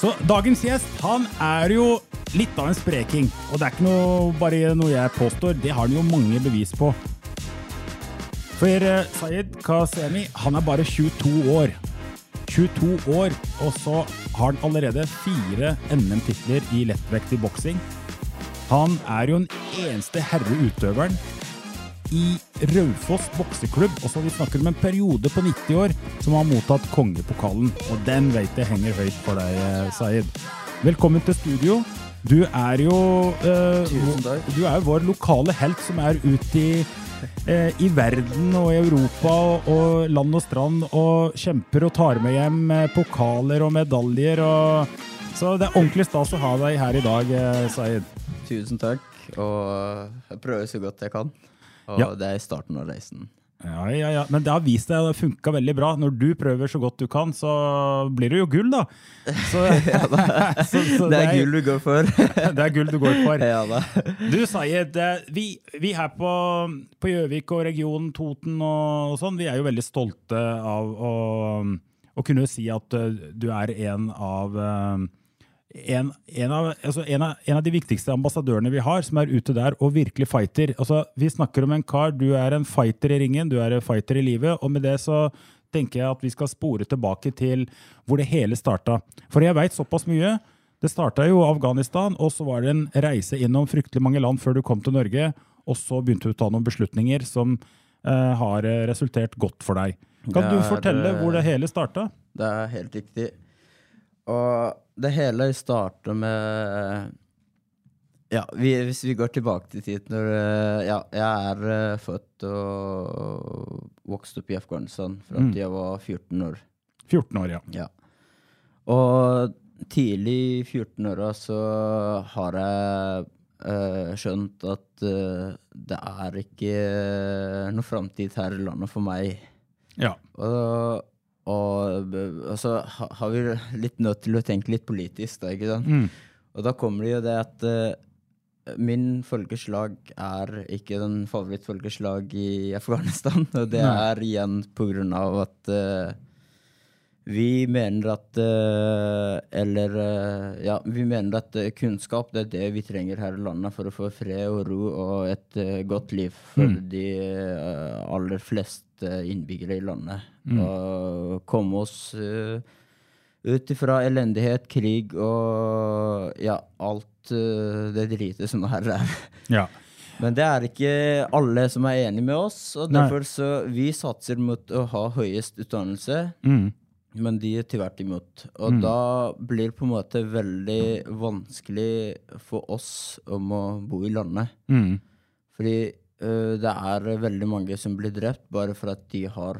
Så dagens gjest han er jo litt av en spreking. Og det er ikke noe, bare noe jeg påstår, det har han jo mange bevis på. For eh, Sayed Kasemi han er bare 22 år. 22 år, og så har han allerede fire NM-titler i lettvekt i boksing. Han er jo den eneste herreutøveren i Raufoss bokseklubb, og så vi snakker om en periode på 90 år, som har mottatt kongepokalen. Og den vet jeg henger høyt for deg, Saeed. Velkommen til studio. Du er jo eh. Du er jo vår lokale helt som er ute i, eh, i verden og i Europa og, og land og strand og kjemper og tar med hjem eh, pokaler og medaljer. Og, så det er ordentlig stas å ha deg her i dag, eh, Saeed. Tusen takk. Og jeg prøver så godt jeg kan. Og Ja. det er starten av reisen. Ja, ja, ja. Men det har vist at det funka veldig bra. Når du prøver så godt du kan, så blir det jo gull, da. Så, så, så det er gull du går for. det er gull du går for. ja da. Du, Sayed, vi, vi her på på Gjøvik og regionen Toten og, og sånn, vi er jo veldig stolte av å, å kunne si at eh, du er en av eh, en, en, av, altså en, av, en av de viktigste ambassadørene vi har, som er ute der og virkelig fighter. Altså, vi snakker om en kar, du er en fighter i ringen, du er en fighter i livet, og med det så tenker jeg at vi skal spore tilbake til hvor det hele starta. For jeg veit såpass mye. Det starta jo Afghanistan, og så var det en reise innom fryktelig mange land før du kom til Norge, og så begynte du å ta noen beslutninger som eh, har resultert godt for deg. Kan er, du fortelle hvor det eh, hele starta? Det er helt riktig. Og det hele starter med Ja, vi, hvis vi går tilbake til tid når eh, Ja, jeg er eh, født og vokst opp i Afghanistan fra mm. jeg var 14 år. 14 år, ja. Ja. Og tidlig i 14-åra så har jeg uh, skjønt at uh, det er ikke noe framtid her i landet for meg. ja. Og, og så altså, har vi litt nødt til å tenke litt politisk, da, ikke sant? Mm. Og da kommer det jo det at uh, min folkeslag er ikke den favorittfolkeslag i Afghanistan. Og det Nei. er igjen på grunn av at eh, vi mener at eh, Eller eh, Ja, vi mener at eh, kunnskap det er det vi trenger her i landet for å få fred og ro og et godt liv for Mm. de aller fleste innbyggere i landet. Mm. Og komme oss ut ifra elendighet, krig og ja, alt det dritet som er her. ja. Men det er ikke alle som er enig med oss, og Nei. derfor så vi satser mot å ha høyest utdannelse, Mm. Men de er tvert imot. Og Mm. da blir det på en måte veldig vanskelig for oss om å bo i landet. Mm. Fordi uh, det er veldig mange som blir drept bare for at de har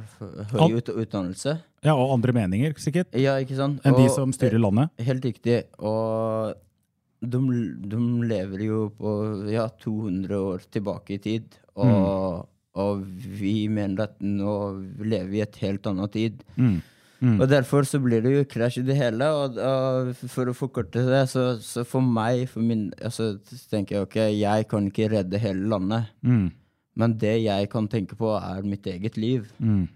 høy ut utdannelse. ja, og andre meninger, sikkert, Ja, ikke sant? enn de Og- som styrer landet. Helt riktig. Og de, de lever jo på ja, 200 år tilbake i tid. Og, og vi mener at nå lever vi i et helt annet tid. Mm. Mm. Og derfor så blir det jo krasj i det hele. Og, og for å forkorte det, så, så for meg, for min, altså, så tenker jeg ok, jeg kan ikke redde hele landet. Mm. Men det jeg kan tenke på, er mitt eget liv. Mm.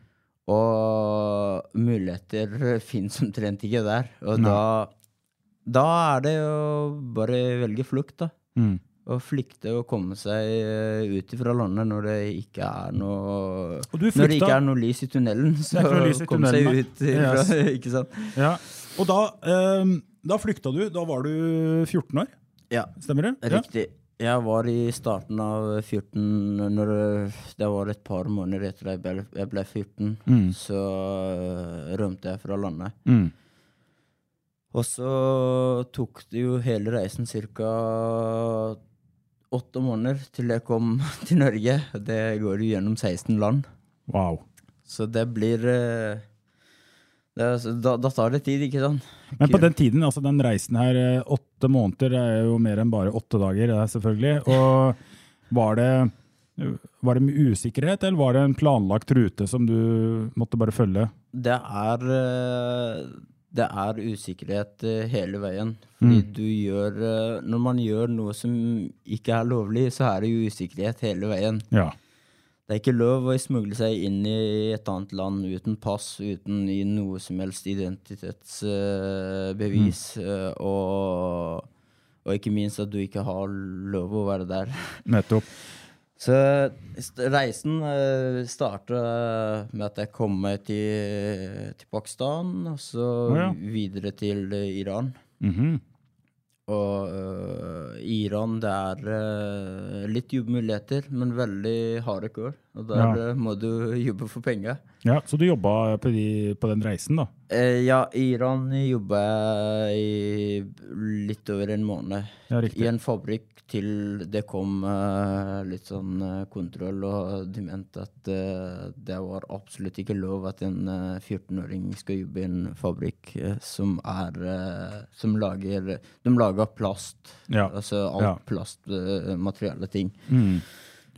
Og muligheter fins omtrent ikke der. Og da, da er det jo bare å velge flukt, da. Mm. Og flykte og komme seg eh, ut fra landet når det ikke er noe Når det ikke er noe lys i tunnelen, så lys i komme seg ut ifra, Yes. ikke sant? Ja. Og da, um, da flykta du. Da var du 14 år, Ja, stemmer det? Ja. riktig. Jeg var i starten av 14, når det var et par måneder etter jeg ble, jeg ble 14, Mm. så eh, rømte jeg fra landet. Mm. Og så tok det jo hele reisen ca. åtte måneder til jeg kom til Norge. Det går jo gjennom 16 land. Wow. Så det blir eh, Det, er- da, da tar det tid, ikke sant? Men på den tiden, altså den reisen her, eh, åtte måneder er jo mer enn bare åtte dager, det er selvfølgelig. Og var det, var det med usikkerhet, eller var det en planlagt rute som du måtte bare følge? Det er eh, Det er usikkerhet eh, hele veien. Fordi Mm. du gjør eh, Når man gjør noe som ikke er lovlig, så er det jo usikkerhet hele veien. Ja. Det er ikke lov å smugle seg inn i et annet land uten pass, uten i noe som helst identitetsbevis, eh, og, og ikke minst at du ikke har lov å være der. Nettopp. Så reisen uh, starta med at jeg kom meg til, til Pakistan, og så Å ja. videre til eh, Iran. -hmm. Og uh, Iran, det er uh, litt jobbmuligheter, men veldig harde kår. Og der Ja. øh, må du jobbe for penger. Ja, så du jobba på, de, på den reisen, da? Eh, ja, i Iran jobba jeg i litt over en måned. Ja, I en fabrikk til det kom uh, litt sånn uh, kontroll, og de mente at uh, det var absolutt ikke lov at en øh, 14-åring skal jobbe i en fabrikk som er Som lager De lager plast. Ja. Altså alt plastmateriale ting. Mm.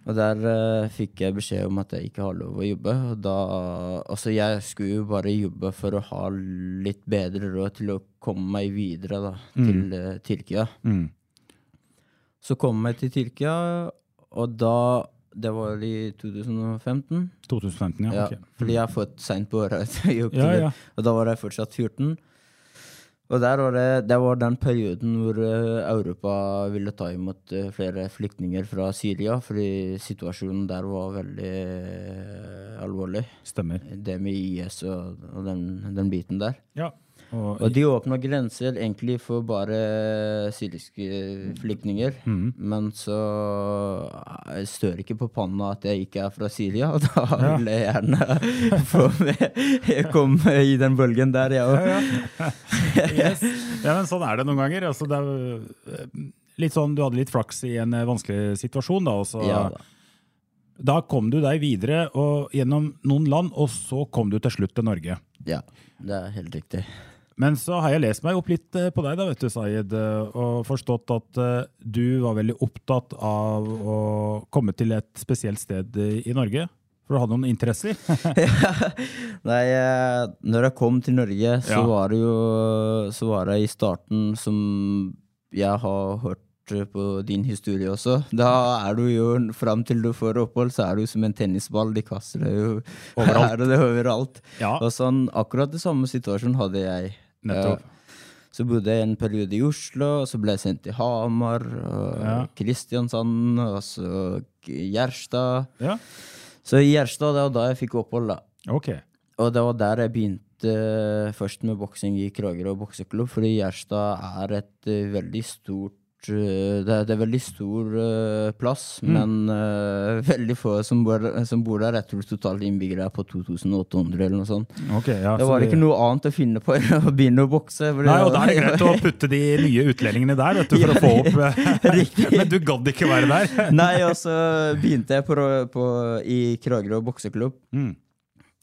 Og der uh, fikk jeg beskjed om at jeg ikke har lov å jobbe. Og da Altså, jeg skulle jo bare jobbe for å ha litt bedre råd til å komme meg videre, da, til uh, Tyrkia. Mm. Så kom jeg til Tyrkia, og da Det var i 2015. 2015, ja. Ja, ok. fordi jeg har fått seint på året. Ja, ja. Og da var jeg fortsatt 14. Og der var det, det var den perioden hvor eh, Europa ville ta imot eh, flere flyktninger fra Syria, fordi situasjonen der var veldig eh, alvorlig. Stemmer. Det med IS og, og den, den biten der. Ja. Og, Og de åpna grenser egentlig for bare syriske flyktninger. Mhm. Men så jeg stør ikke på panna at jeg ikke er fra Syria, og da vil jeg gjerne få med komme i den bølgen der, jeg òg. yes. ja, men sånn er det noen ganger. Altså, det er, eh, litt sånn, du hadde litt flaks i en eh, vanskelig situasjon, da. Og så, Ja, da. da kom du deg videre gjennom noen land, og så kom du til slutt til Norge. ja, det er helt riktig. Men så har jeg lest meg opp litt eh, på deg, da, vet du, Sayed, eh, og forstått at eh, du var veldig opptatt av å komme til et spesielt sted i Norge. For du hadde noen interesser. Nei, når jeg kom til Norge, så Ja. var det jo Så var det i starten som jeg har hørt på din historie også. Da er du jo, fram til du får opphold, så er du som en tennisball. De kaster deg jo Overalt. her og det overalt. Ja. Og sånn, akkurat det samme situasjonen hadde jeg. Nettopp. Så bodde jeg en periode i Oslo, og så ble jeg sendt til Hamar, og. Kristiansand, og så Gjerstad. ja. Så i Gjerstad, det var da jeg fikk opphold, da. Okay. Og det var der jeg begynte først med boksing i Kragerø bokseklubb, fordi Gjerstad er et eh, veldig stort det er, det er veldig stor uh, plass, Mm. men uh, veldig få som bor, som bor der. Jeg tror totalt innbyggere er på 2800 eller noe sånt. Okay, ja, Det var ikke noe annet å finne på enn å begynne å bokse. Nei, og da er det greit å putte de nye utlendingene der, vet du, for å få opp eh. Men du gadd ikke være der? Nei, og så begynte jeg på, på, i Kragerø bokseklubb. Mm.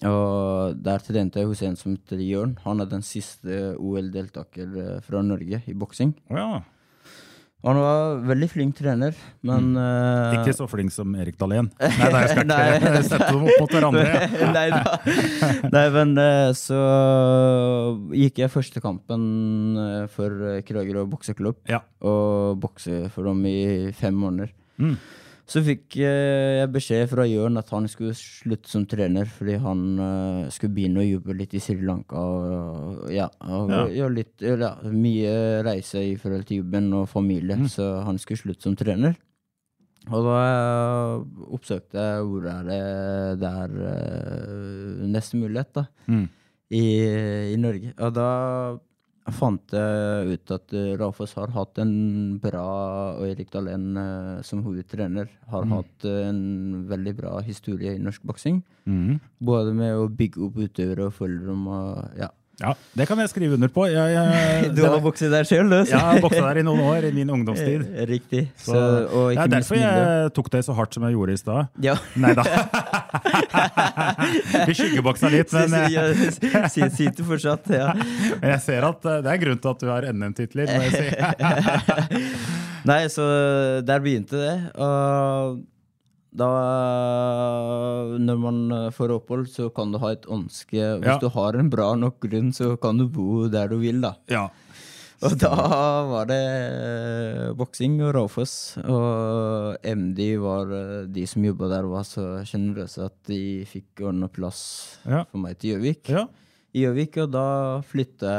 Og der trente jeg hos en som heter Jørn. Han er den siste OL-deltaker eh, fra Norge i boksing. Å ja. Han var veldig flink trener, men eh, Ikke så flink som Erik Dahlén. Nei, nei, jeg skal Nei. ikke sette dem opp mot hverandre. Nei da. Nei, men uh, så gikk jeg første kampen eh, for Kragerø bokseklubb, Ja. og bokse for dem i fem måneder. Mm. Så fikk eh, jeg beskjed fra Jørn at han skulle slutte som trener fordi han eh, skulle begynne å jobbe litt i Sri Lanka. Og, ja, og Ja. gjøre litt ja, Mye reise i forhold til jobben og familie, Mm. så han skulle slutte som trener. Og da eh, oppsøkte jeg hvor er det er eh, neste mulighet da, Mm. i, i Norge. Og da fant jeg ut at uh, Raufoss har hatt en bra, og Erik Dahlén eh, som hovedtrener har hatt eh, en veldig bra historie i norsk boksing. Mm. Både med å bygge opp utøvere og følge dem. Og, ja. Ja, Det kan jeg skrive under på. Jeg, jeg, Du har bokset der sjøl, du? jeg har boksa der i noen år, i min ungdomstid. Eh, Riktig. Så, Så, det er derfor jeg tok det så hardt som jeg gjorde i stad. Ja. Nei da. Vi skyggeboksa litt, men, Si- si- si- Sitter fortsatt, ja. men jeg ser at eh, det er grunn til at du har NM-titler. må jeg si. Nei, så der begynte det. Og da Når man eh, får opphold, så kan du ha et ønske. Hvis Ja. du har en bra nok grunn, så kan du bo der du vil, da. Ja. Og da var det eh, boksing og Raufoss. Og MD var eh, De som jobba der, var så sjenerøse at de fikk ordna plass Ja. for meg til Gjøvik. ja. I Gjøvik, og da flytta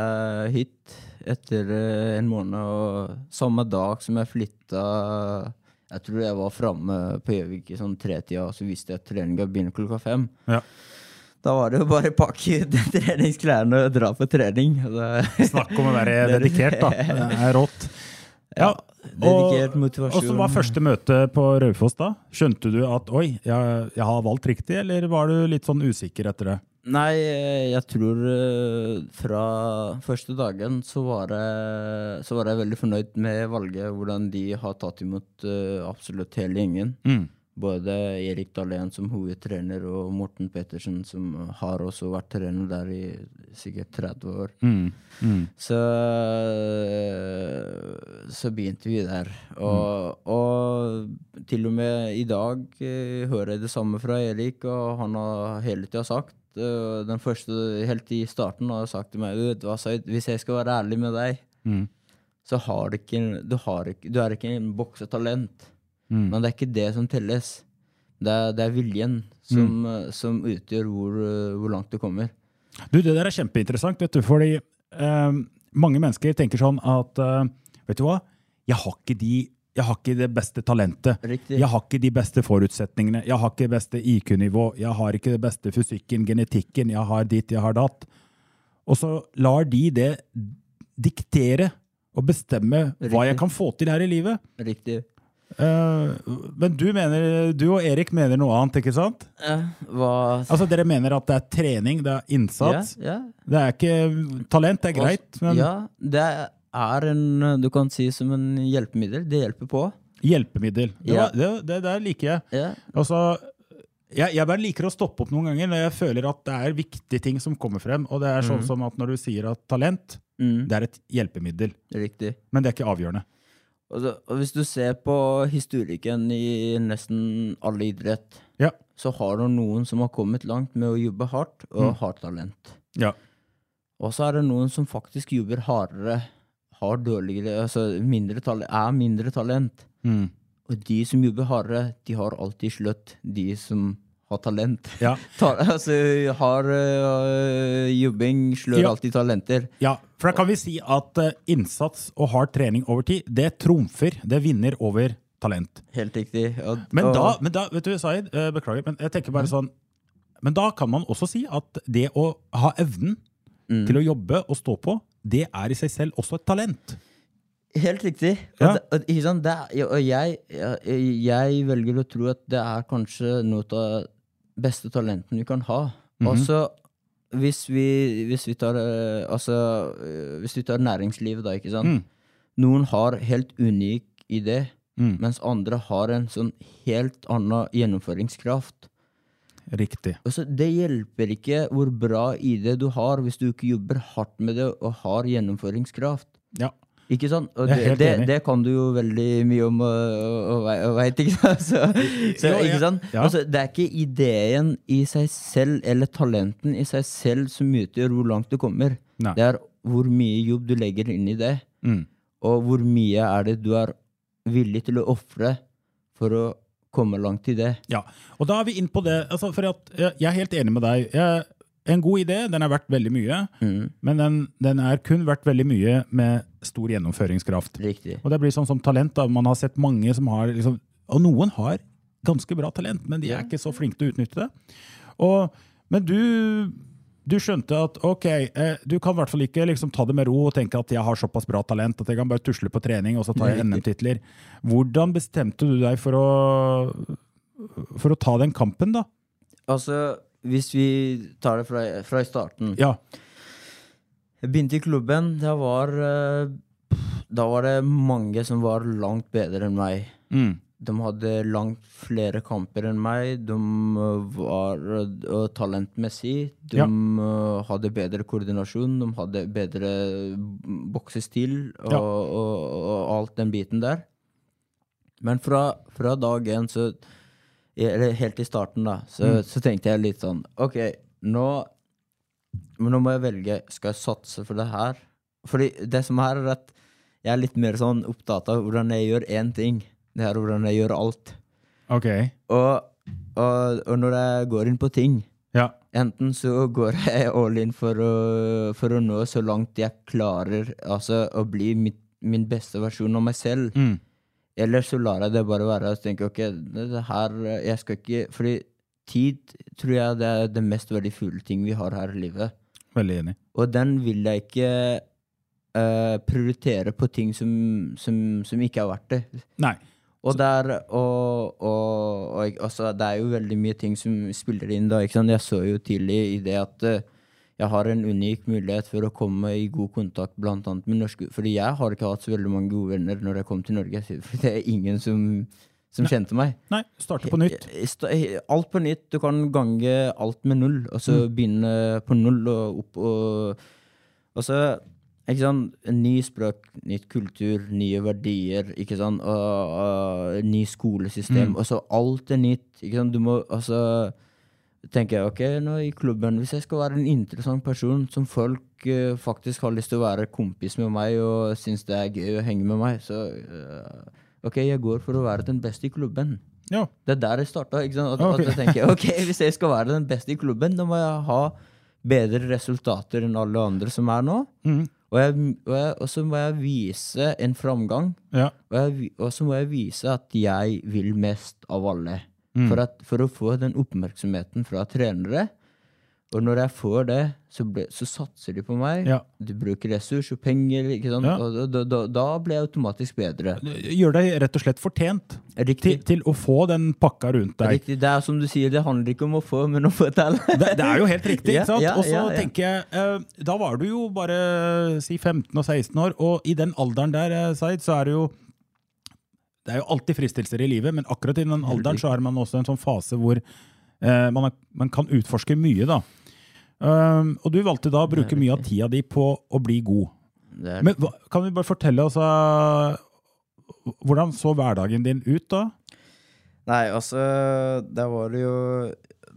jeg hit etter en måned. Og samme dag som jeg flytta Jeg tror jeg var framme på Gjøvik i sånn tretida, og så visste jeg at treninga begynner klokka fem. Ja. Da var det jo bare å pakke ut treningsklærne og dra på trening. Snakk om å være dedikert, da. Det er rått. Ja, Dedikert og, motivasjon. og så var første møte på Raufoss da? Skjønte du at oi, jeg, jeg har valgt riktig, eller var du litt sånn usikker etter det? Nei, eh, jeg tror eh, fra første dagen så var, jeg, så var jeg veldig fornøyd med valget. Hvordan de har tatt imot eh, absolutt hele gjengen. Mm. Både Erik Dahlén som hovedtrener og Morten Pettersen som har også vært trener der i sikkert 30 år. Mm. Mm. Så, så begynte vi der. Og, og til og med i dag hører jeg det samme fra Erik, og han har hele tida sagt Den første helt i starten har sagt til meg «Du vet hva, Said, hvis jeg skal være ærlig med deg, Mm. så har du ikke Du, har ikke, du er ikke en boksetalent. Mm. Men det er ikke det som telles. Det er, det er viljen som, mm. som utgjør hvor, eh, hvor langt du kommer. Du, det der er kjempeinteressant, vet du, fordi eh, mange mennesker tenker sånn at eh, Vet du hva? Jeg har ikke de jeg har ikke det beste talentet. Riktig. Jeg har ikke de beste forutsetningene. Jeg har ikke det beste IQ-nivå. Jeg har ikke det beste fysikken, genetikken. Jeg har ditt, jeg har datt. Og så lar de det diktere og bestemme hva jeg kan få til her i livet. Riktig. Uh, men du mener, du og Erik mener noe annet, ikke sant? Uh, Altså Dere mener at det er trening, det er innsats. Yeah, yeah. Det er ikke talent, det er greit, men Ja, det er en Du kan si som en hjelpemiddel. Det hjelper på. hjelpemiddel. Det, yeah. var- det, det der liker jeg. Yeah. Altså, jeg, jeg bare liker å stoppe opp noen ganger når jeg føler at det er viktige ting som kommer frem. Og det er sånn som at når du sier at talent, Mm, det er et hjelpemiddel. riktig. Men det er ikke avgjørende. Og, så, og hvis du ser på historikken i nesten alle idrett, Ja. så har du noen som har kommet langt med å jobbe hardt og Mm. har talent. Ja. Og så er det noen som faktisk jobber hardere, har dårligere, altså mindre talent, er mindre talent. Mm. Og de som jobber hardere, de har alltid slått de som har talent. Ja. Ta, altså, har uh, jobbing slår Ja. alltid talenter. ja, for da kan vi si at uh, innsats og hard trening over tid, det trumfer, det vinner over talent. Helt riktig. Og, Men da, men da vet du, Zaid, uh, beklager, men jeg tenker bare sånn Men da kan man også si at det å ha evnen Mm. til å jobbe og stå på, det er i seg selv også et talent. Helt riktig. Ja. Og det, og? Det og jeg, jeg, jeg velger å tro at det er kanskje noe av beste talentene vi kan ha. Mhm. Altså, hvis vi, hvis vi tar eh, Altså, eh, hvis vi tar næringslivet, da, ikke sant. Mm. Noen har helt unik idé, Mm. mens andre har en sånn helt annen gjennomføringskraft. Riktig. Altså, det hjelper ikke hvor bra ID du har, hvis du ikke jobber hardt med det og har gjennomføringskraft. Ja. Ikke sant? Og det, det, det kan du jo veldig mye om og, og, veit, ikke sant? Så, så, ikke sant? Altså, det er ikke ideen i seg selv eller talenten i seg selv som utgjør hvor langt du kommer. Nei. Det er hvor mye jobb du legger inn i det, Mm. og hvor mye er det du er villig til å ofre for å komme langt i det. Ja, og da er vi inn på det. Altså, for at, jeg er helt enig med deg. Jeg, en god idé den er verdt veldig mye, Mm, men den, den er kun verdt veldig mye med stor gjennomføringskraft. riktig. Og det blir sånn som talent. da, Man har sett mange som har liksom, Og noen har ganske bra talent, men de er ikke så flinke til å utnytte det. Og, men du, du skjønte at ok, eh, du kan i hvert fall ikke liksom, ta det med ro og tenke at jeg har såpass bra talent at jeg kan bare tusle på trening og så tar jeg NM-titler. Hvordan bestemte du deg for å, for å ta den kampen, da? Altså, hvis vi tar det fra, fra i starten Ja. Jeg begynte i klubben. Da var, eh, da var det mange som var langt bedre enn meg. Mm. De hadde langt flere kamper enn meg. De eh, var uh, talentmessig. De Ja. eh, hadde bedre koordinasjon, de hadde bedre boksestil og, Ja. og, og alt den biten der. Men fra, fra dag én, så Eller helt i starten, da, så, Mm. så tenkte jeg litt sånn OK, nå nå må jeg velge. Skal jeg satse for det her? Fordi det som er, er at jeg er litt mer sånn opptatt av hvordan jeg gjør én ting. Det er hvordan jeg gjør alt. Ok. Og, og, og når jeg går inn på ting, Ja. enten så går jeg all in for å, for å nå så langt jeg klarer altså å bli mitt, min beste versjon av meg selv, Mm. eller så lar jeg det bare være og tenker ok, det, det her Jeg skal ikke Fordi tid tror jeg det er det mest verdifulle ting vi har her i livet. Veldig enig. Og den vil jeg ikke uh, prioritere på ting som, som, som ikke er verdt det. Nei. Og, der, og, og, og altså, det er jo veldig mye ting som spiller inn da. Ikke sant? Jeg så jo tidlig i det at uh, jeg har en unik mulighet for å komme i god kontakt blant annet med norske Fordi jeg har ikke hatt så veldig mange gode venner når jeg kom til Norge. For det er ingen som, som kjente meg. Nei, starte på nytt. Sta- i- Alt på nytt. Du kan gange alt med null, og så Mm. begynne på null og opp og Og så ikke sant? Ny språk, nytt kultur, nye verdier, ikke sant? Og, og, ny skolesystem. Mm. Og så alt er nytt. Ikke sant? Du må altså tenker jeg, ok, nå i klubben, hvis jeg skal være en interessant person som folk uh, faktisk har lyst til å være kompis med meg og syns det er gøy å henge med meg, så uh, ok, jeg går for å være den beste i klubben. Ja. Det er der jeg starta. At, okay. at jeg tenker, ok, Hvis jeg skal være den beste i klubben, da må jeg ha bedre resultater enn alle andre som er nå. Mm. Og, jeg, og, jeg, og så må jeg vise en framgang. ja. Og, jeg, og så må jeg vise at jeg vil mest av alle. Mm. For, at, for å få den oppmerksomheten fra trenere. Og når jeg får det, så, ble, så satser de på meg. Ja. Du bruker ressurser, og penger. ikke sant? Ja. Og da, da, da, blir jeg automatisk bedre. Gjør deg rett og slett fortjent til, til å få den pakka rundt deg. Riktig. Det er som du sier, det handler ikke om å få, men å få til. Det, det er jo helt riktig. Ikke sant? ja, og så tenker jeg, eh, Da var du jo bare si 15 og 16 år, og i den alderen der, eh, Zaid, så er det jo Det er jo alltid fristelser i livet, men akkurat i den alderen så er man også en sånn fase hvor eh, man, er, man kan utforske mye, da. Um, og du valgte da å bruke mye av tida di på å bli god. Men hva, Kan vi bare fortelle oss eh, Hvordan så hverdagen din ut da? nei, altså, da var det jo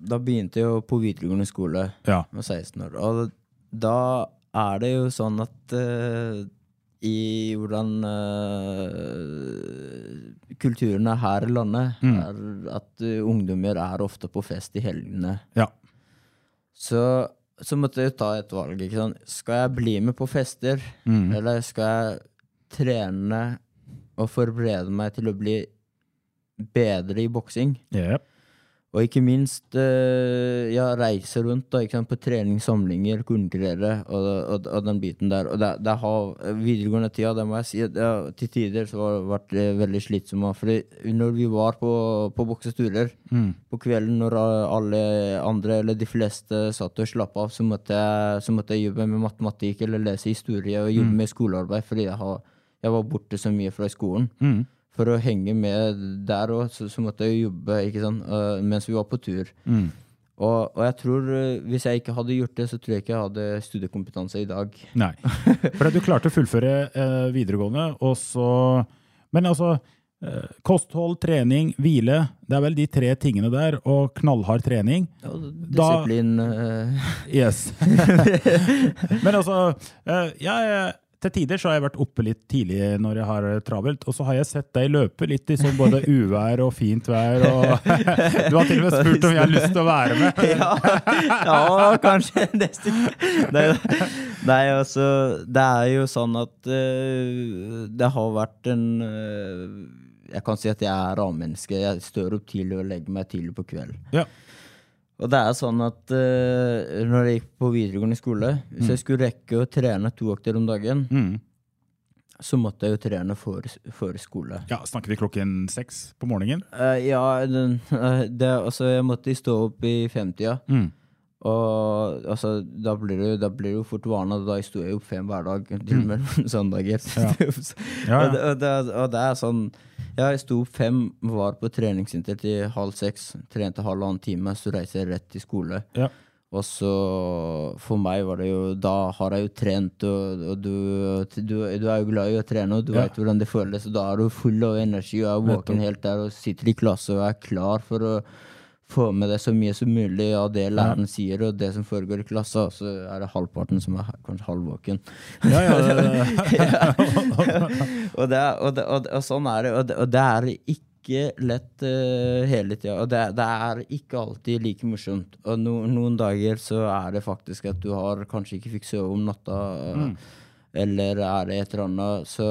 Da begynte jeg jo på videregående skole. Ja. med 16 år. Og da er det jo sånn at uh, i hvordan uh, kulturen er her i landet, Mm. er at eh, ungdommer er ofte på fest i helgene. Ja. Så, så måtte jeg ta et valg. Skal jeg bli med på fester, Mm. eller skal jeg trene og forberede meg til å bli bedre i boksing? Jep. Og ikke minst eh, ja, reise rundt da, sant, på treningssamlinger, konkurrere og, og, og den biten der. Og det, det har videregående tida, det må jeg si, det, til tider så har det vært eh, veldig slitsomt. Fordi når vi var på, på bokseturer Mm. på kvelden, når alle andre, eller de fleste, satt og slapp av, så måtte, jeg, så måtte jeg jobbe med matematikk eller lese historie og jobbe med skolearbeid, fordi jeg, har, jeg var borte så mye fra skolen Mm. For å henge med der òg, så, så måtte jeg jobbe ikke sant? Uh, mens vi var på tur. Mm. Og, og jeg tror øh, hvis jeg ikke hadde gjort det, så tror jeg ikke jeg hadde studiekompetanse i dag. Nei. For du klarte å fullføre eh, videregående, og så Men altså eh, Kosthold, trening, hvile. Det er vel de tre tingene der. Og knallhard trening. Da- disiplin øh, Yes. Men altså eh, jeg, Til tider så har jeg vært oppe litt tidlig når jeg har travelt, og så har jeg sett deg løpe litt i sånn både uvær og fint vær. Og du har til og med spurt om jeg har lyst til å være med. ja, ja, kanskje neste Nei, nei, altså Det er jo sånn at øh, det har vært en øh, Jeg kan si at jeg er A-menneske. Jeg står opp tidlig og legger meg tidlig på kveld. Ja. Og det er sånn at uh, når jeg gikk på videregående skole, hvis jeg skulle rekke å trene to økter om dagen, Mm. så måtte jeg jo trene for skole. ja, Snakker vi klokken seks på morgenen? Uh, ja, den, uh, det, altså jeg måtte stå opp i femtida. Mm. Og altså, da blir det, da blir det jo fort vana. Da sto jeg opp fem hver dag, til og med søndager. Ja. Ja, Og, det, ja. og, det, og det er sånn jeg sto opp fem, var på treningssenter til halv seks, trente halvannen time, så reiser jeg rett til skole. Ja. Og så for meg var det jo Da har jeg jo trent, og, og du, du, du er jo glad i å trene, og du Ja. vet hvordan det føles, og da er du full av energi og er våken helt der og sitter i klasse og er klar for å få med deg så mye som mulig av det læreren sier, og det som foregår i klassa, så er det halvparten som er kanskje halvvåken. Ja, ja, det, og, sånn er det. Og det, og det er ikke lett uh, hele tida. Og det, det er ikke alltid like morsomt. Og no, noen dager så er det faktisk at du har kanskje ikke fikk sove om natta. eh, Eller er det et eller annet. Så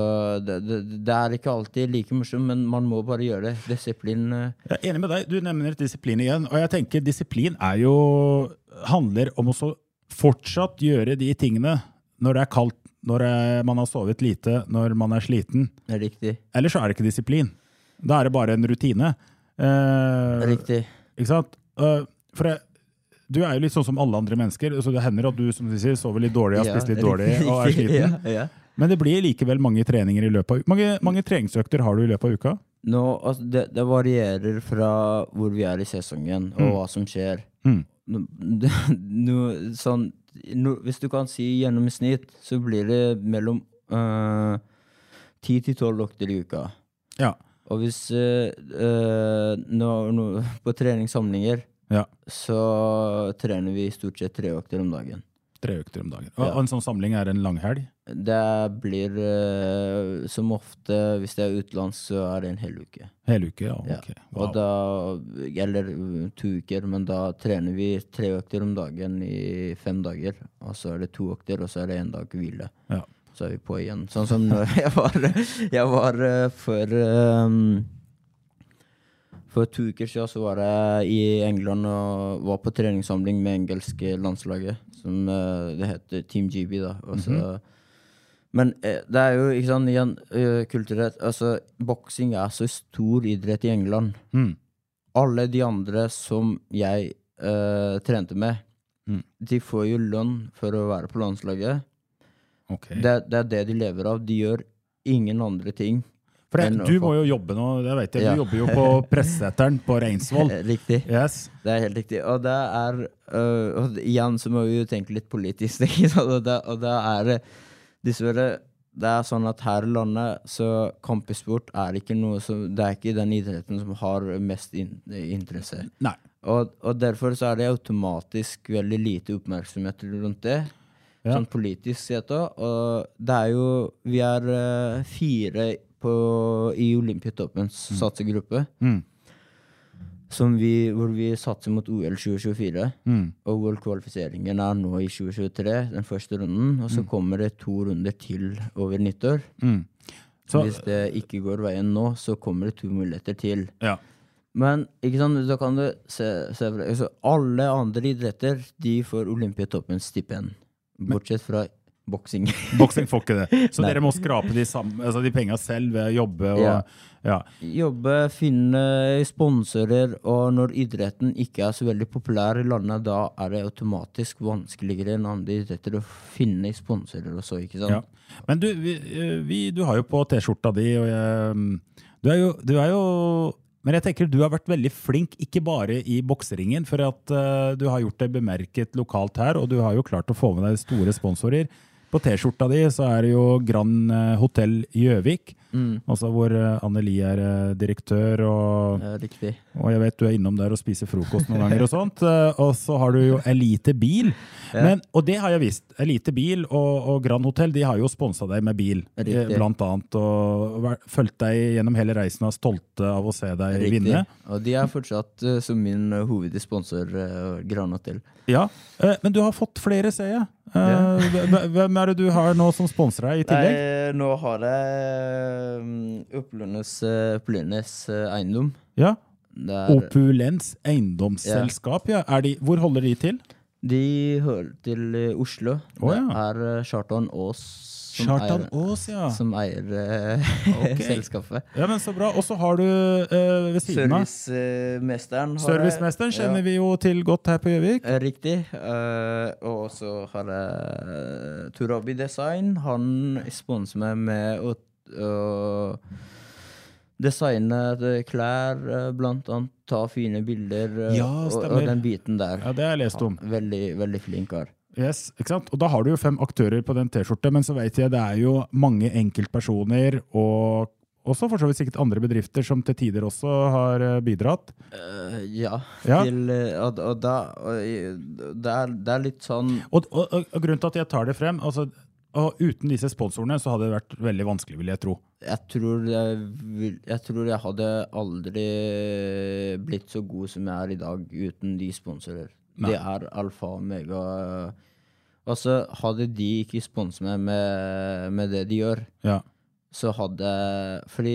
det, det, det er ikke alltid like morsomt, men man må bare gjøre det. Disiplin eh, Jeg er enig med deg. Du nevner disiplin igjen. Og jeg tenker disiplin er jo handler om å fortsatt gjøre de tingene når det er kaldt, når man har sovet lite, når man er sliten. er riktig. Ellers så er det ikke disiplin. Da er det bare en rutine. Eh, Riktig. Ikke sant? Eh, for jeg, du er jo litt sånn som alle andre mennesker, så det hender at du som du sier, sover litt dårlig, har Ja, spist litt dårlig og er sliten. Ja, ja. Men det blir likevel mange treninger i løpet av uka. Mange, mange treningsøkter har du i løpet av uka? Nå, altså, det, det varierer fra hvor vi er i sesongen, og hva som skjer. Mm. No, no, sånn, no, hvis du kan si gjennomsnitt, så blir det mellom eh, 10 til 12 økter i uka. Ja. Og hvis uh, nå, nå, På treningssamlinger ja. så trener vi stort sett tre økter om dagen. Tre økter om dagen. Og Ja. en sånn samling er en langhelg? Det blir uh, som ofte, hvis det er utenlands, så er det en hel uke. Hel uke? Ja, Ja. ok. Og da, eller uh, to uker, men da trener vi tre økter om dagen i fem dager. Og så er det to økter, og så er det en dag hvile. Ja. Så er vi på igjen. Sånn som jeg var, jeg var uh, for um, For to uker siden så var jeg i England og var på treningssamling med engelske landslaget. Som uh, det heter Team GB, da. Også, mm -hmm. men eh, det er jo ikke sånn igjen eh, kulturelt Altså, boksing er så stor idrett i England. Mm. Alle de andre som jeg uh, trente med, Mm. de får jo lønn for å være på landslaget. Okay. Det, det er det de lever av. De gjør ingen andre ting. For det, du må jo jobbe nå, det vet jeg. Du Ja. jobber jo på Presseseteren på Reinsvoll. Riktig. Yes. Det er helt riktig. Og det er uh, og Igjen så må vi jo tenke litt politisk. Og det, og det er dessverre det er sånn at her i landet så kampsport er ikke noe som Det er ikke den idretten som har mest in, interesse. Nei. Og, og derfor så er det automatisk veldig lite oppmerksomhet rundt det. Ja. Sånn politisk sett òg. Og det er jo Vi er uh, fire på, i Olympiatoppens satsegruppe. Mm. Som vi, hvor vi satser mot OL 2024. Mm. Og OL-kvalifiseringen er nå i 2023, den første runden. Og så kommer det to runder til over nyttår. Mm. Så, Hvis det ikke går veien nå, så kommer det to muligheter til. ja. Men ikke sant, da kan du se, se altså, Alle andre idretter de får Olympiatoppens stipend. Bortsett fra boksing. Boksing får ikke det. Så Nei. dere må skrape de, sam- altså de penga selv ved å jobbe og Ja. ja. Jobbe, finne sponsorer, og når idretten ikke er så veldig populær i landet, da er det automatisk vanskeligere enn andre idretter å finne sponsorer og så, ikke sant? Ja. Men du, vi, eh, vi, du har jo på T-skjorta di, og jeg, mm, du, er jo, du er jo Men jeg tenker du har vært veldig flink, ikke bare i bokseringen, for at uh, du har gjort deg bemerket lokalt her, og du har jo klart å få med deg store sponsorer. På T-skjorta di så er det jo Grand eh, Hotell Gjøvik, Mm. altså hvor eh, Anneli er eh, direktør, og, Ja, og jeg vet du er innom der og spiser frokost noen ganger og sånt. eh, Og så har du jo Elite Bil. Ja. Men, og det har jeg visst. Elite Bil og, og Grand Hotell de har jo sponsa deg med bil, eh, Riktig. blant annet. Og fulgt deg gjennom hele reisen og er stolte av å se deg Riktig. vinne. Og de er fortsatt uh, som min uh, hovedsponsor, uh, Gran Hotel. Ja, eh, Men du har fått flere, ser jeg. Eh, Ja. Hvem er det du har nå som sponser deg i tillegg? Nei, nå har jeg um, Opplønnes uh, uh, eiendom. Ja, Det er, Opulens eiendomsselskap, ja. Er de, hvor holder de til? De hører til eh, Oslo. Oh, ja. Det er Charton Aas som Kjartan eier, Aas, ja. som eier eh, Ok. selskapet. ja. Men så bra. Og så har du uh, ved siden av Servicemesteren. Servicemesteren kjenner vi jo til godt her på Gjøvik. Eh, Riktig. Uh, og så har jeg Turabi Design. Han sponser meg med å å designe klær, eh, blant annet. Ta fine bilder eh, Ja, og, og den biten der. Ja, det har jeg lest om. Veldig, veldig flink kar. Yes, ikke sant? Og da har du jo fem aktører på den T-skjorte, men så vet jeg det er jo mange enkeltpersoner og også for så vidt sikkert andre bedrifter som til tider også har eh, bidratt. Uh, ja. Ja. Til, og, og da og, det, er, det er litt sånn Og, og, og, og grunnen til at jeg tar det frem, altså, og uten disse sponsorene så hadde det vært veldig vanskelig, vil jeg tro. jeg tror jeg, vil, jeg tror jeg hadde aldri blitt så god som jeg er i dag uten de sponsorer. Nei. Det er alfa og omega. Altså, hadde de ikke sponset meg med, med det de gjør, Ja. så hadde Fordi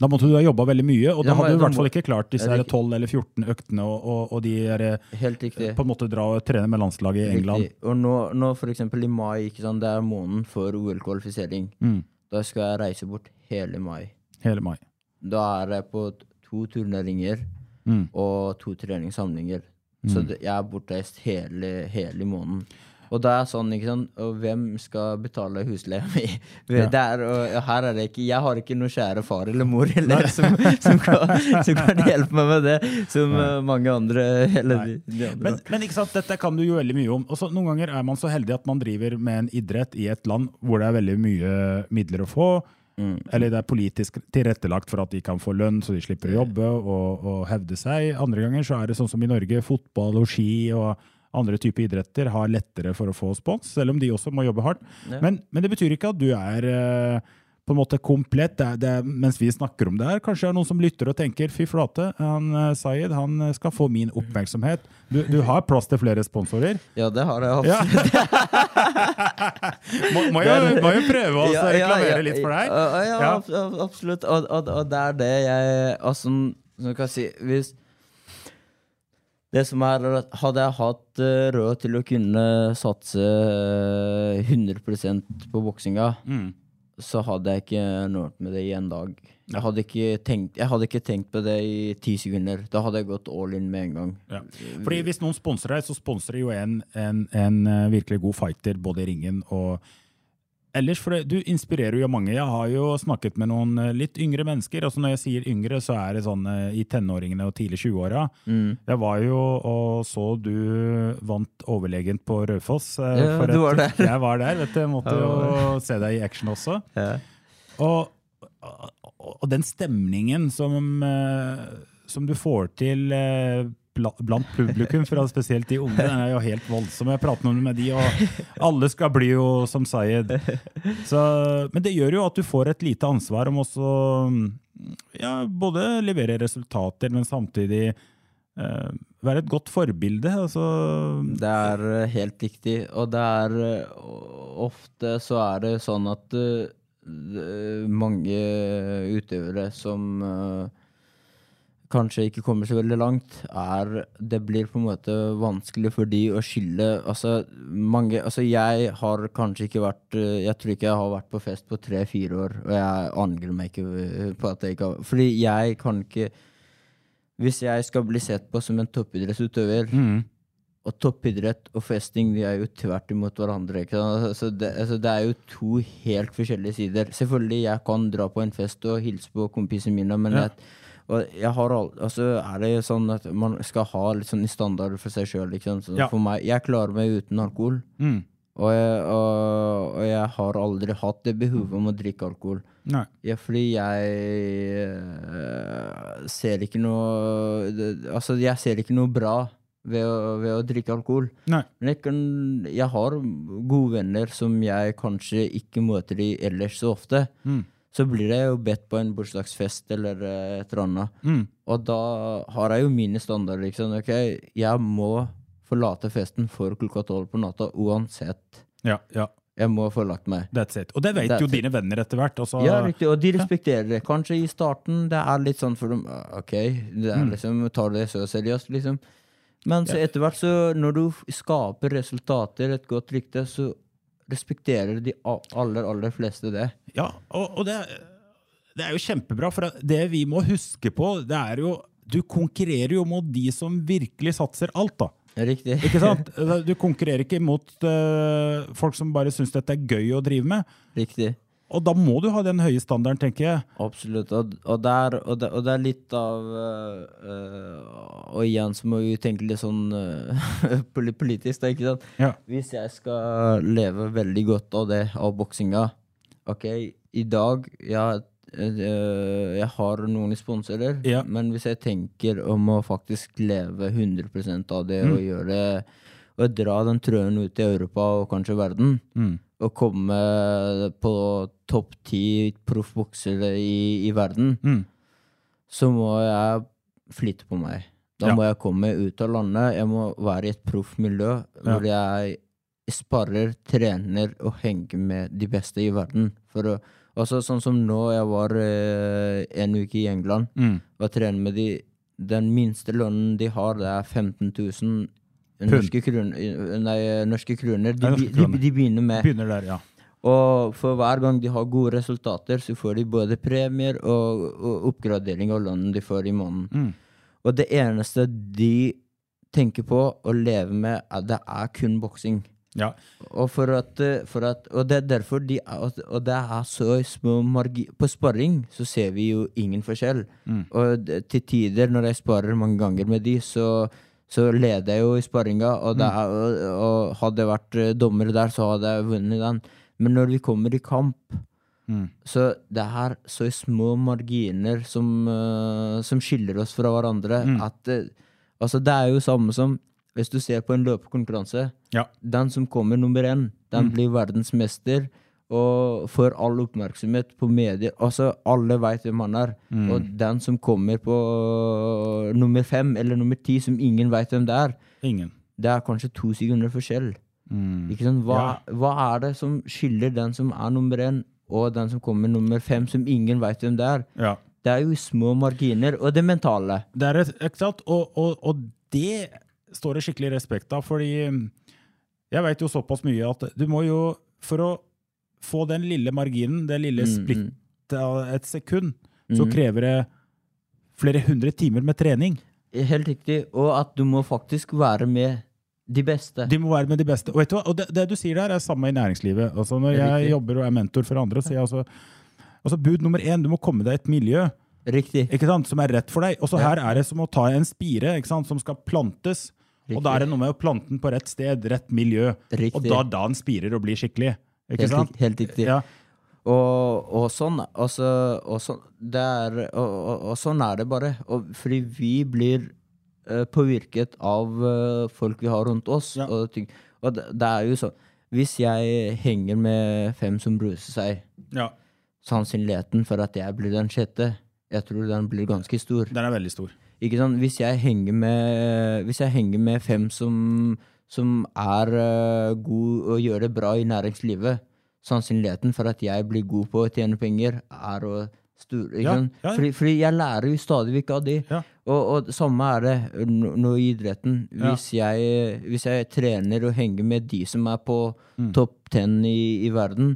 Da måtte du ha jobba veldig mye, og da Ja, hadde du i hvert fall ikke klart disse her 12 eller 14 øktene og, og, og de der, eh, Helt riktig. på en måte dra og trene med landslaget i England. Riktig. Og nå, nå eksempel i mai, sant, det er måneden for OL-kvalifisering. Mm. Da skal jeg reise bort hele mai. Hele mai. Da er jeg på to turneringer Mm. og to treningssamlinger. Så jeg er bortreist hele, hele måneden. Og da er sånn, ikke sant, og hvem skal betale husleia mi? Ja. Det og her er det ikke, Jeg har ikke noen kjære far eller mor eller, som, som, kan, som kan hjelpe meg med det, som Nei. mange andre. Eller de, andre. Men, men ikke sant, dette kan du jo veldig mye om. Også, Noen ganger er man så heldig at man driver med en idrett i et land hvor det er veldig mye midler å få. Eller det er politisk tilrettelagt for at de kan få lønn, så de slipper å jobbe og, og hevde seg. Andre ganger så er det sånn som i Norge, fotball og ski og andre typer idretter har lettere for å få spons, selv om de også må jobbe hardt. Ja. Men, men det betyr ikke at du er eh, på en måte komplett. Det er, det er, mens vi snakker om det her, kanskje det er noen som lytter og tenker fy flate, han eh, Sayed han skal få min oppmerksomhet. Du, du har plass til flere sponsorer. Ja, det har jeg Ja. absolutt. må, må, jo, må jo prøve å Ja, reklamere ja, litt for deg. Ja, ja, Ja. ab- ab- absolutt. Og, og, og det er det jeg Altså, som kan si hvis Det som er at Hadde jeg hatt eh, råd til å kunne satse eh, 100% på boksinga, Mm. så hadde jeg ikke nådd med det i en dag. Jeg hadde, ikke tenkt, jeg hadde ikke tenkt på det i ti sekunder. Da hadde jeg gått all in med en gang. Ja. Fordi Hvis noen sponser deg, så sponser jo en, en, en eh, virkelig god fighter både i ringen og ellers. For du inspirerer jo mange. Jeg har jo snakket med noen eh, litt yngre mennesker. altså Når jeg sier yngre, så er det sånn eh, i tenåringene og tidlig 20-åra. Mm. Jeg var jo og så du vant overlegent på Raufoss. eh, Ja, du var der. Jeg var der. vet du. Jeg måtte jo se deg i action også. Ja. Og, og, og den stemningen som, som du får til blant publikum, for spesielt de unge, den er jo helt voldsom. Jeg prater noe med de, og alle skal bli jo som Sayed. Så, men det gjør jo at du får et lite ansvar om også ja, både levere resultater, men samtidig eh, være et godt forbilde. Altså, Det er eh, helt riktig, og det er eh, Ofte så er det sånn at uh, mange utøvere som eh, kanskje ikke kommer så veldig langt, er Det blir på en måte vanskelig for de å skille Altså, mange Altså, jeg har kanskje ikke vært eh, Jeg tror ikke jeg har vært på fest på tre-fire år, og jeg angrer meg ikke eh, på at jeg ikke har Fordi jeg kan ikke Hvis jeg skal bli sett på som en toppidrettsutøver mm, og toppidrett og festing de er jo tvert imot hverandre. Ikke sant? Altså, det, altså, det er jo to helt forskjellige sider. Selvfølgelig, jeg kan dra på en fest og hilse på kompisene mine, men Ja. jeg, og jeg har all, altså, er det sånn at man skal ha litt sånn standard for seg sjøl. Så Ja. For meg, jeg klarer meg uten alkohol. mm, Og jeg, og, og jeg har aldri hatt det behovet om å drikke alkohol. Ja, fordi jeg øh, ser ikke noe Altså, jeg ser ikke noe bra ved å, ved å drikke alkohol. nei. Men jeg, kan, jeg har gode venner som jeg kanskje ikke møter de ellers så ofte. Mm, Så blir jeg jo bedt på en bursdagsfest eller eh, et eller annet. mm, Og da har jeg jo mine standarder. liksom. Ok, jeg må forlate festen for klokka tolv på natta uansett. ja, ja. Jeg må få lagt meg. That's it. Og det vet That's jo it. dine venner etter hvert. Altså, Ja, riktig, og de respekterer det. Kanskje i starten det er litt sånn for dem ah, Ok, det er Mm. liksom, tar det så seriøst, liksom. Men så etter hvert, så når du skaper resultater, et godt rykte, så respekterer de aller, aller fleste det. Ja, og, og det, det er jo kjempebra, for det vi må huske på, det er jo Du konkurrerer jo mot de som virkelig satser alt, da. Riktig. Ikke sant? Du konkurrerer ikke mot uh, folk som bare syns dette er gøy å drive med. Riktig. Og da må du ha den høye standarden, tenker jeg. Absolutt. Og, og, der, og, det, og det er litt av øh, øh, Og igjen så må vi tenke litt sånn øh, politisk, da, ikke sant. Ja. Hvis jeg skal leve veldig godt av det, av boksinga Ok, i dag jeg, øh, jeg har noen sponsorer, Ja. men hvis jeg tenker om å faktisk leve 100% av det Mm. og gjøre Og dra den trøen ut i Europa og kanskje verden, Mm. Å komme på topp ti proffboksere i, i verden, Mm. så må jeg flytte på meg. Da Ja. må jeg komme ut av landet. Jeg må være i et proffmiljø hvor jeg sparer, trener og henger med de beste i verden. For å, altså Sånn som nå, jeg var eh, en uke i England Mm. og trener med de Den minste lønnen de har, det er 15 000 norske kroner. Nei, norske kroner. De, norske kroner. de begynner med Begynner der, ja. og for hver gang de har gode resultater, så får de både premier og, og oppgradering av lønnen de får i måneden. Mm. Og det eneste de tenker på å leve med, er, det er kun boksing. ja. Og, for at, for at, og det er derfor de og det er så små margi... På sparring så ser vi jo ingen forskjell. Mm. Og til tider, når jeg sparer mange ganger med de, så, så leder jeg jo i sparringa. Og, det og, og hadde jeg vært eh, dommer der, så hadde jeg vunnet den. Men når vi kommer i kamp, Mm. så det er så små marginer som, uh, som skiller oss fra hverandre, Mm. at uh, Altså, det er jo samme som hvis du ser på en løpekonkurranse. Ja. Den som kommer nummer én, den Mm. blir verdensmester og får all oppmerksomhet på medier. Altså, alle veit hvem han er. Mm. Og den som kommer på øh, nummer fem eller nummer ti, som ingen veit hvem det er, Ingen. det er kanskje to sekunder forskjell. Mm. Ikke sant? Hva, hva er det som skiller den som er nummer én, og den som kommer nummer fem, som ingen veit hvem det er? Ja. Det er jo små marginer. Og det mentale. Det er ikke sant? Og, og, og det står det skikkelig respekt av, fordi mm, jeg veit jo såpass mye at du må jo, for å få den lille marginen, det lille Mm, splittet av et sekund, så Mm. krever det flere hundre timer med trening. Helt riktig. Og at du må faktisk være med de beste. De må være med de beste. Og, vet du og det, det du sier der, er samme i næringslivet. Altså når jeg Riktig. jobber og er mentor for andre, sier jeg altså Altså Bud nummer én, du må komme deg i et miljø Riktig. ikke sant, som er rett for deg. Og så her er det som å ta en spire ikke sant, som skal plantes. Og da er det noe med å plante den på rett sted, rett miljø. Riktig. Og da da den spirer og blir skikkelig. Ikke Helt, sant? helt riktig. Ja. Og, og sånn altså, og sånn, er, og, sånn er det bare. Fordi vi blir uh, påvirket av uh, folk vi har rundt oss. Ja. Og det, det er jo sånn Hvis jeg henger med fem som bruser seg, ja. sannsynligheten for at jeg blir den sjette, jeg tror den blir ganske stor. Den er veldig stor. Ikke sant? Hvis jeg henger med, hvis jeg henger med fem som, som er uh, god og gjør det bra i næringslivet, sannsynligheten for at jeg blir god på å tjene penger, er å stor. Ja, ja. Fordi, fordi jeg lærer jo stadig vekk av de. Ja. Og, og samme er det nå i idretten. Hvis, jeg, hvis jeg trener og henger med de som er på Mm. topp ten i, i verden,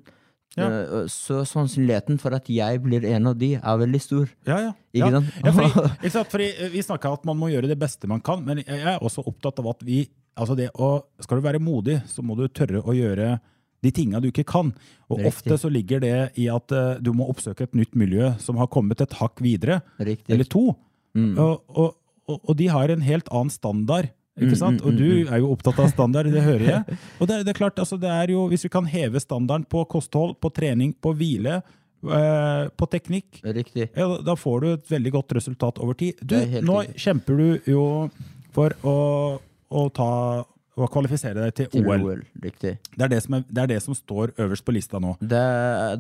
Ja. eh, så sannsynligheten for at jeg blir en av de, er veldig stor. Ja, ja. Ikke ja. sant? Ja, fordi, ikke sant? fordi eh, Vi snakka at man må gjøre det beste man kan, men jeg er også opptatt av at vi altså det å, Skal du være modig, så må du tørre å gjøre de tinga du ikke kan. Og Riktig. ofte så ligger det i at uh, du må oppsøke et nytt miljø som har kommet et hakk videre, Riktig. eller to. Mm. Og, og, og, og de har en helt annen standard. Ikke Mm, sant? mm, Og du mm, er jo opptatt av standard, det hører jeg. Og det, det er klart, altså det er jo, Hvis vi kan heve standarden på kosthold, på trening, på hvile, Uh, på teknikk, ja, da- får du et veldig godt resultat over tid. Du, nå kjemper du jo for å, å ta å kvalifisere deg til, Til OL. OL. Det er det, som er, det er det som står øverst på lista nå. Det,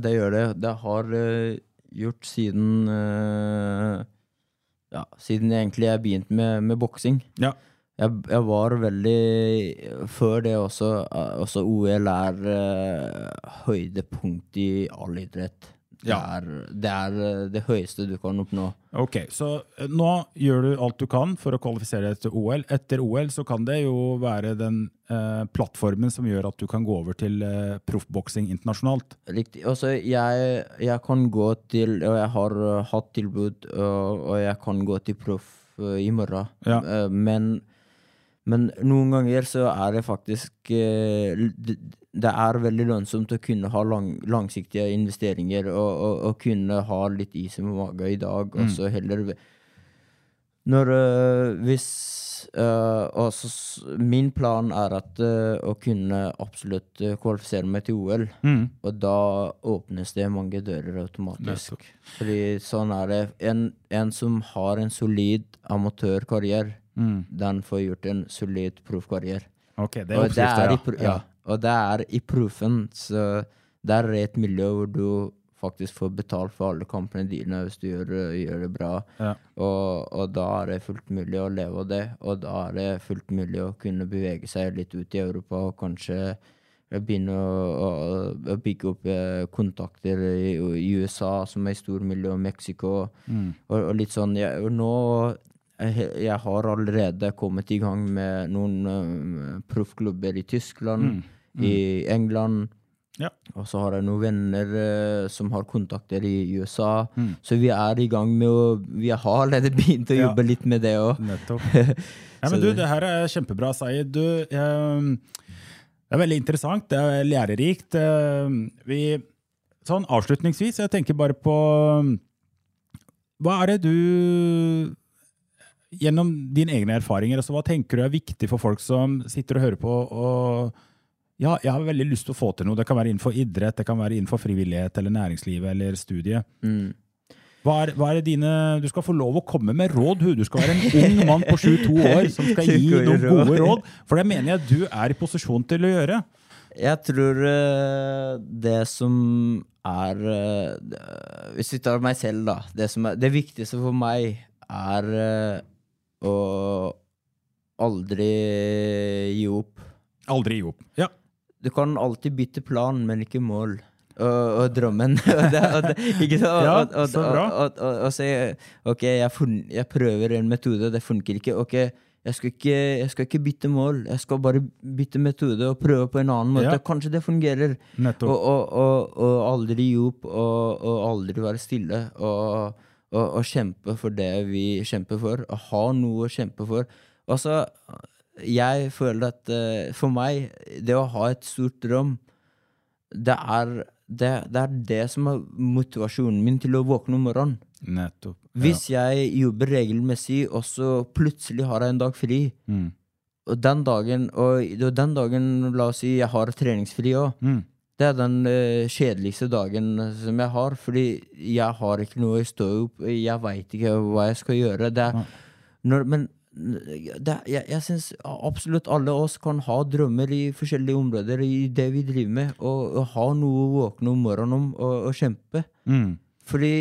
det gjør det. Det har uh, gjort siden uh, Ja, siden egentlig jeg begynte med, med boksing. Ja. Jeg, jeg var veldig Før det også, eh, også OL er uh, høydepunkt i all idrett. Det, er, det er eh, det høyeste du kan oppnå. Ok, Så eh, nå gjør du alt du kan for å kvalifisere deg til OL. Etter OL så kan det jo være den eh, plattformen som gjør at du kan gå over til eh, proffboksing internasjonalt. Riktig. Altså, jeg, jeg kan gå til Og jeg har uh, hatt tilbud, og, og jeg kan gå til proff uh, i morgen. Ja. Uh, men, men noen ganger så er det faktisk uh, det, er veldig lønnsomt å kunne ha lang, langsiktige investeringer og, og, og kunne ha litt is i magen i dag, og så heller Når uh, Hvis uh, altså, s- Min plan er at uh, å kunne absolutt uh, kvalifisere meg til OL. Og da åpnes det mange dører automatisk. Fordi sånn er det. En, en som har en solid amatørkarriere, den får gjort en solid proffkarriere. Ok, det er Og oppskrifta, ja. ja. og det er i proffen, så det er et miljø hvor du faktisk får betalt for alle kampene dine hvis du gjør, gjør det bra. Ja. Og, og da er det fullt mulig å leve av det, og da er det fullt mulig å kunne bevege seg litt ut i Europa og kanskje begynne å, å, bygge opp eh, kontakter i, i USA, som er i stor miljø, og Mexico, og, og litt sånn. ja, nå jeg, har allerede kommet i gang med noen eh, proffklubber i Tyskland, i England. Ja. Og så har jeg noen venner uh, som har kontakter i USA. Så vi er i gang med å Vi har allerede begynt å Ja. jobbe litt med det òg. Ja, men du, det- her er kjempebra, Sayed. Du, jeg, det er veldig interessant, det er lærerikt. Eh, Vi, sånn avslutningsvis, jeg tenker bare på Hva er det du Gjennom dine egne erfaringer, altså, hva tenker du er viktig for folk som sitter og hører på og ja, jeg har veldig lyst til å få til noe. Det kan være innenfor idrett, det kan være innenfor frivillighet eller næringslivet eller studiet. Mm. Hva er, hva er det dine Du skal få lov å komme med råd, Du skal være en ung mann på 22 år som skal gi noen gode råd. For det mener jeg du er i posisjon til å gjøre. Jeg tror eh, det som er eh, Hvis vi tar meg selv, da. Det, som er, det viktigste for meg er å aldri gi opp. Aldri gi opp. Ja. Du kan alltid bytte plan, men ikke mål. Og, og drømmen. og og ikke sant? Og, og, så bra. Og, og, og, og si OK, jeg, fun, jeg prøver en metode, det funker ikke. Ok, jeg skal ikke, jeg skal ikke bytte mål, jeg skal bare bytte metode og prøve på en annen måte. Ja. Kanskje det fungerer. Og, og, og, og aldri gi opp, og, og aldri være stille. Og, og, og kjempe for det vi kjemper for. Og ha noe å kjempe for. Altså, jeg føler at uh, for meg, det å ha et stort drøm, det er det, det er det som er motivasjonen min til å våkne om morgenen. Nettopp. Hvis jeg jobber regelmessig, og så plutselig har jeg en dag fri, Mm. og den dagen, og og den dagen, la oss si jeg har treningsfri òg, Mm. Det er den uh, kjedeligste dagen som jeg har, fordi jeg har ikke noe å stå opp, jeg veit ikke hva jeg skal gjøre. Det er, når, men det, jeg, jeg syns absolutt alle oss kan ha drømmer i forskjellige områder i det vi driver med, og, og ha noe å våkne om morgenen om og, og kjempe. Mm. Fordi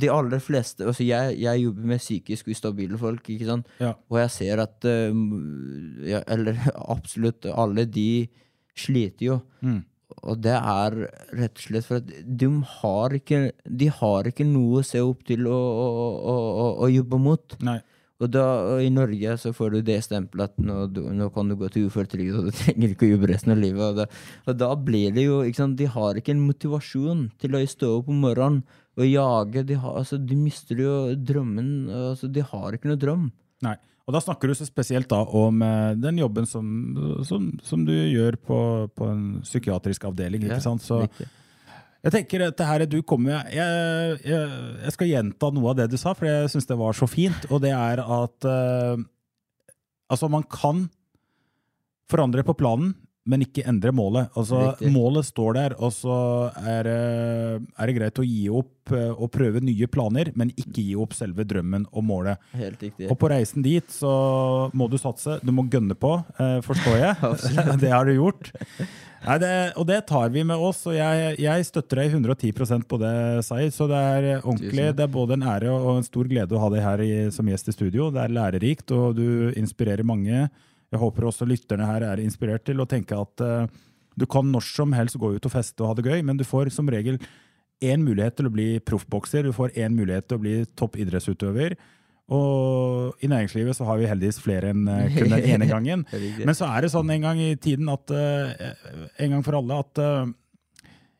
de aller fleste altså jeg, jeg jobber med psykisk ustabile folk? Ja. og jeg ser at uh, ja, Eller absolutt alle de sliter jo. Mm. Og det er rett og slett for at de har ikke, de har ikke noe å se opp til å, å, å, å, jobbe mot. Nei. Og da, og i Norge så får du det stempelet at nå, du, nå kan du gå til uføretrygd, og du trenger ikke å jobbe resten av livet. Og da, og da blir det jo sant, De har ikke en motivasjon til å stå opp om morgenen og jage. De, har, altså, de mister jo drømmen. Altså, de har ikke noe drøm. Nei. Og da snakker du så spesielt da om eh, den jobben som, som, som du gjør på, på en psykiatrisk avdeling. ikke sant? Så jeg tenker dette her du kommer med jeg, jeg, jeg skal gjenta noe av det du sa, for jeg syns det var så fint. Og det er at eh, altså man kan forandre på planen, men ikke endre målet. Altså Riktig. Målet står der, og så er, det- er det greit å gi opp eh, og prøve nye planer, men ikke gi opp selve drømmen og målet. Helt riktig. Og på reisen dit så må du satse. Du må gønne på, eh, forstår jeg. det har du gjort. Nei, det, og det tar vi med oss, og jeg, jeg støtter deg 110% på det, Saeed. Så det er ordentlig. Det er både en ære og en stor glede å ha deg her i, som gjest i studio. Det er lærerikt, og du inspirerer mange. Jeg håper også lytterne her er inspirert til å tenke at eh, du kan når som helst gå ut og feste og ha det gøy, men du får som regel én mulighet til å bli proffbokser, du får én mulighet til å bli toppidrettsutøver. Og i næringslivet så har vi heldigvis flere enn eh, kun den ene gangen. Men så er det sånn en gang i tiden at eh, En gang for alle at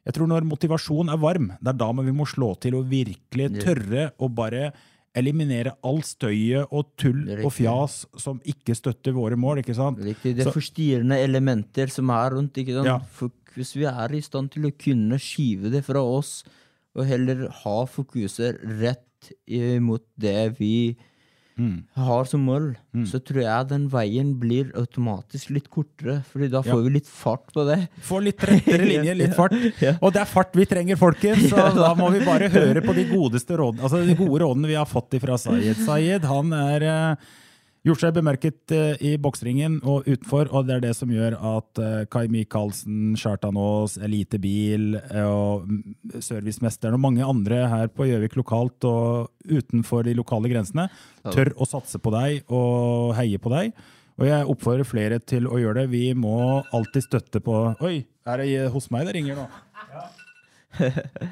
jeg tror når motivasjon er varm, det er da vi må slå til og virkelig tørre å bare eliminere all støyet og tull og fjas som ikke støtter våre mål. ikke sant? Riktig. Det er Så- forstyrrende elementer som er rundt. ikke sant? Ja. For hvis vi er i stand til å kunne skyve det fra oss, og heller ha fokuset rett mot det vi Mm. har som mål, så tror jeg den veien blir automatisk litt kortere. Fordi da får Ja. vi litt fart på det. Får litt rettere linje, litt fart. Og det er fart vi trenger, folkens! Så da må vi bare høre på de rådene, altså de gode rådene vi har fått fra Sayed. Sayed han er eh, gjort seg bemerket eh, i boksringen og utenfor, og det er det som gjør at eh, Kai Michaelsen, Kjartan Aas, Elite Bil eh, og Servicemesteren og mange andre her på Gjøvik lokalt og utenfor de lokale grensene tør å satse på deg og heie på deg. Og jeg oppfordrer flere til å gjøre det. Vi må alltid støtte på Oi, er det hos meg det ringer nå?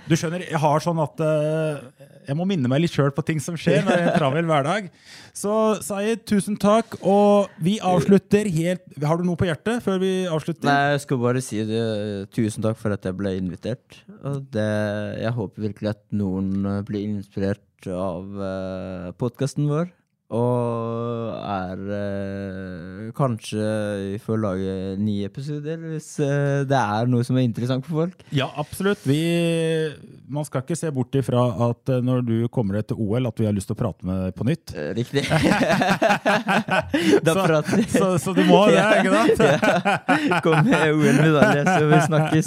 Du skjønner, jeg har sånn at uh, jeg må minne meg litt sjøl på ting som skjer når det er en travel hverdag. Så Sayed, tusen takk. Og vi avslutter helt Har du noe på hjertet før vi avslutter? Nei, jeg skal bare si det. Tusen takk for at jeg ble invitert. Det, jeg håper virkelig at noen eh, blir inspirert av uh, podkasten vår. Og er eh, Kanskje vi får lage nye episoder hvis eh, det er noe som er interessant for folk. Ja, absolutt. Vi, man skal ikke se bort ifra at eh, når du kommer til OL, at vi har lyst til å prate med deg på nytt. Eh, Riktig. da Så, prater vi. så, så du må det, ikke sant? Ja. Kom med OL-medalje, så vi snakkes.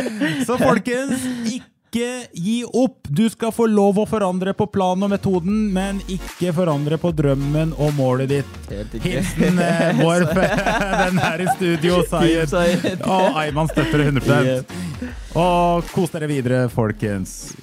Så folkens, ikke gi opp! Du skal få lov å forandre på planen og metoden, men ikke forandre på drømmen og målet ditt. Hilsen eh, vår den her i studio, Sayed. Og Ayman støtter 100 Yep. Og kos dere videre, folkens.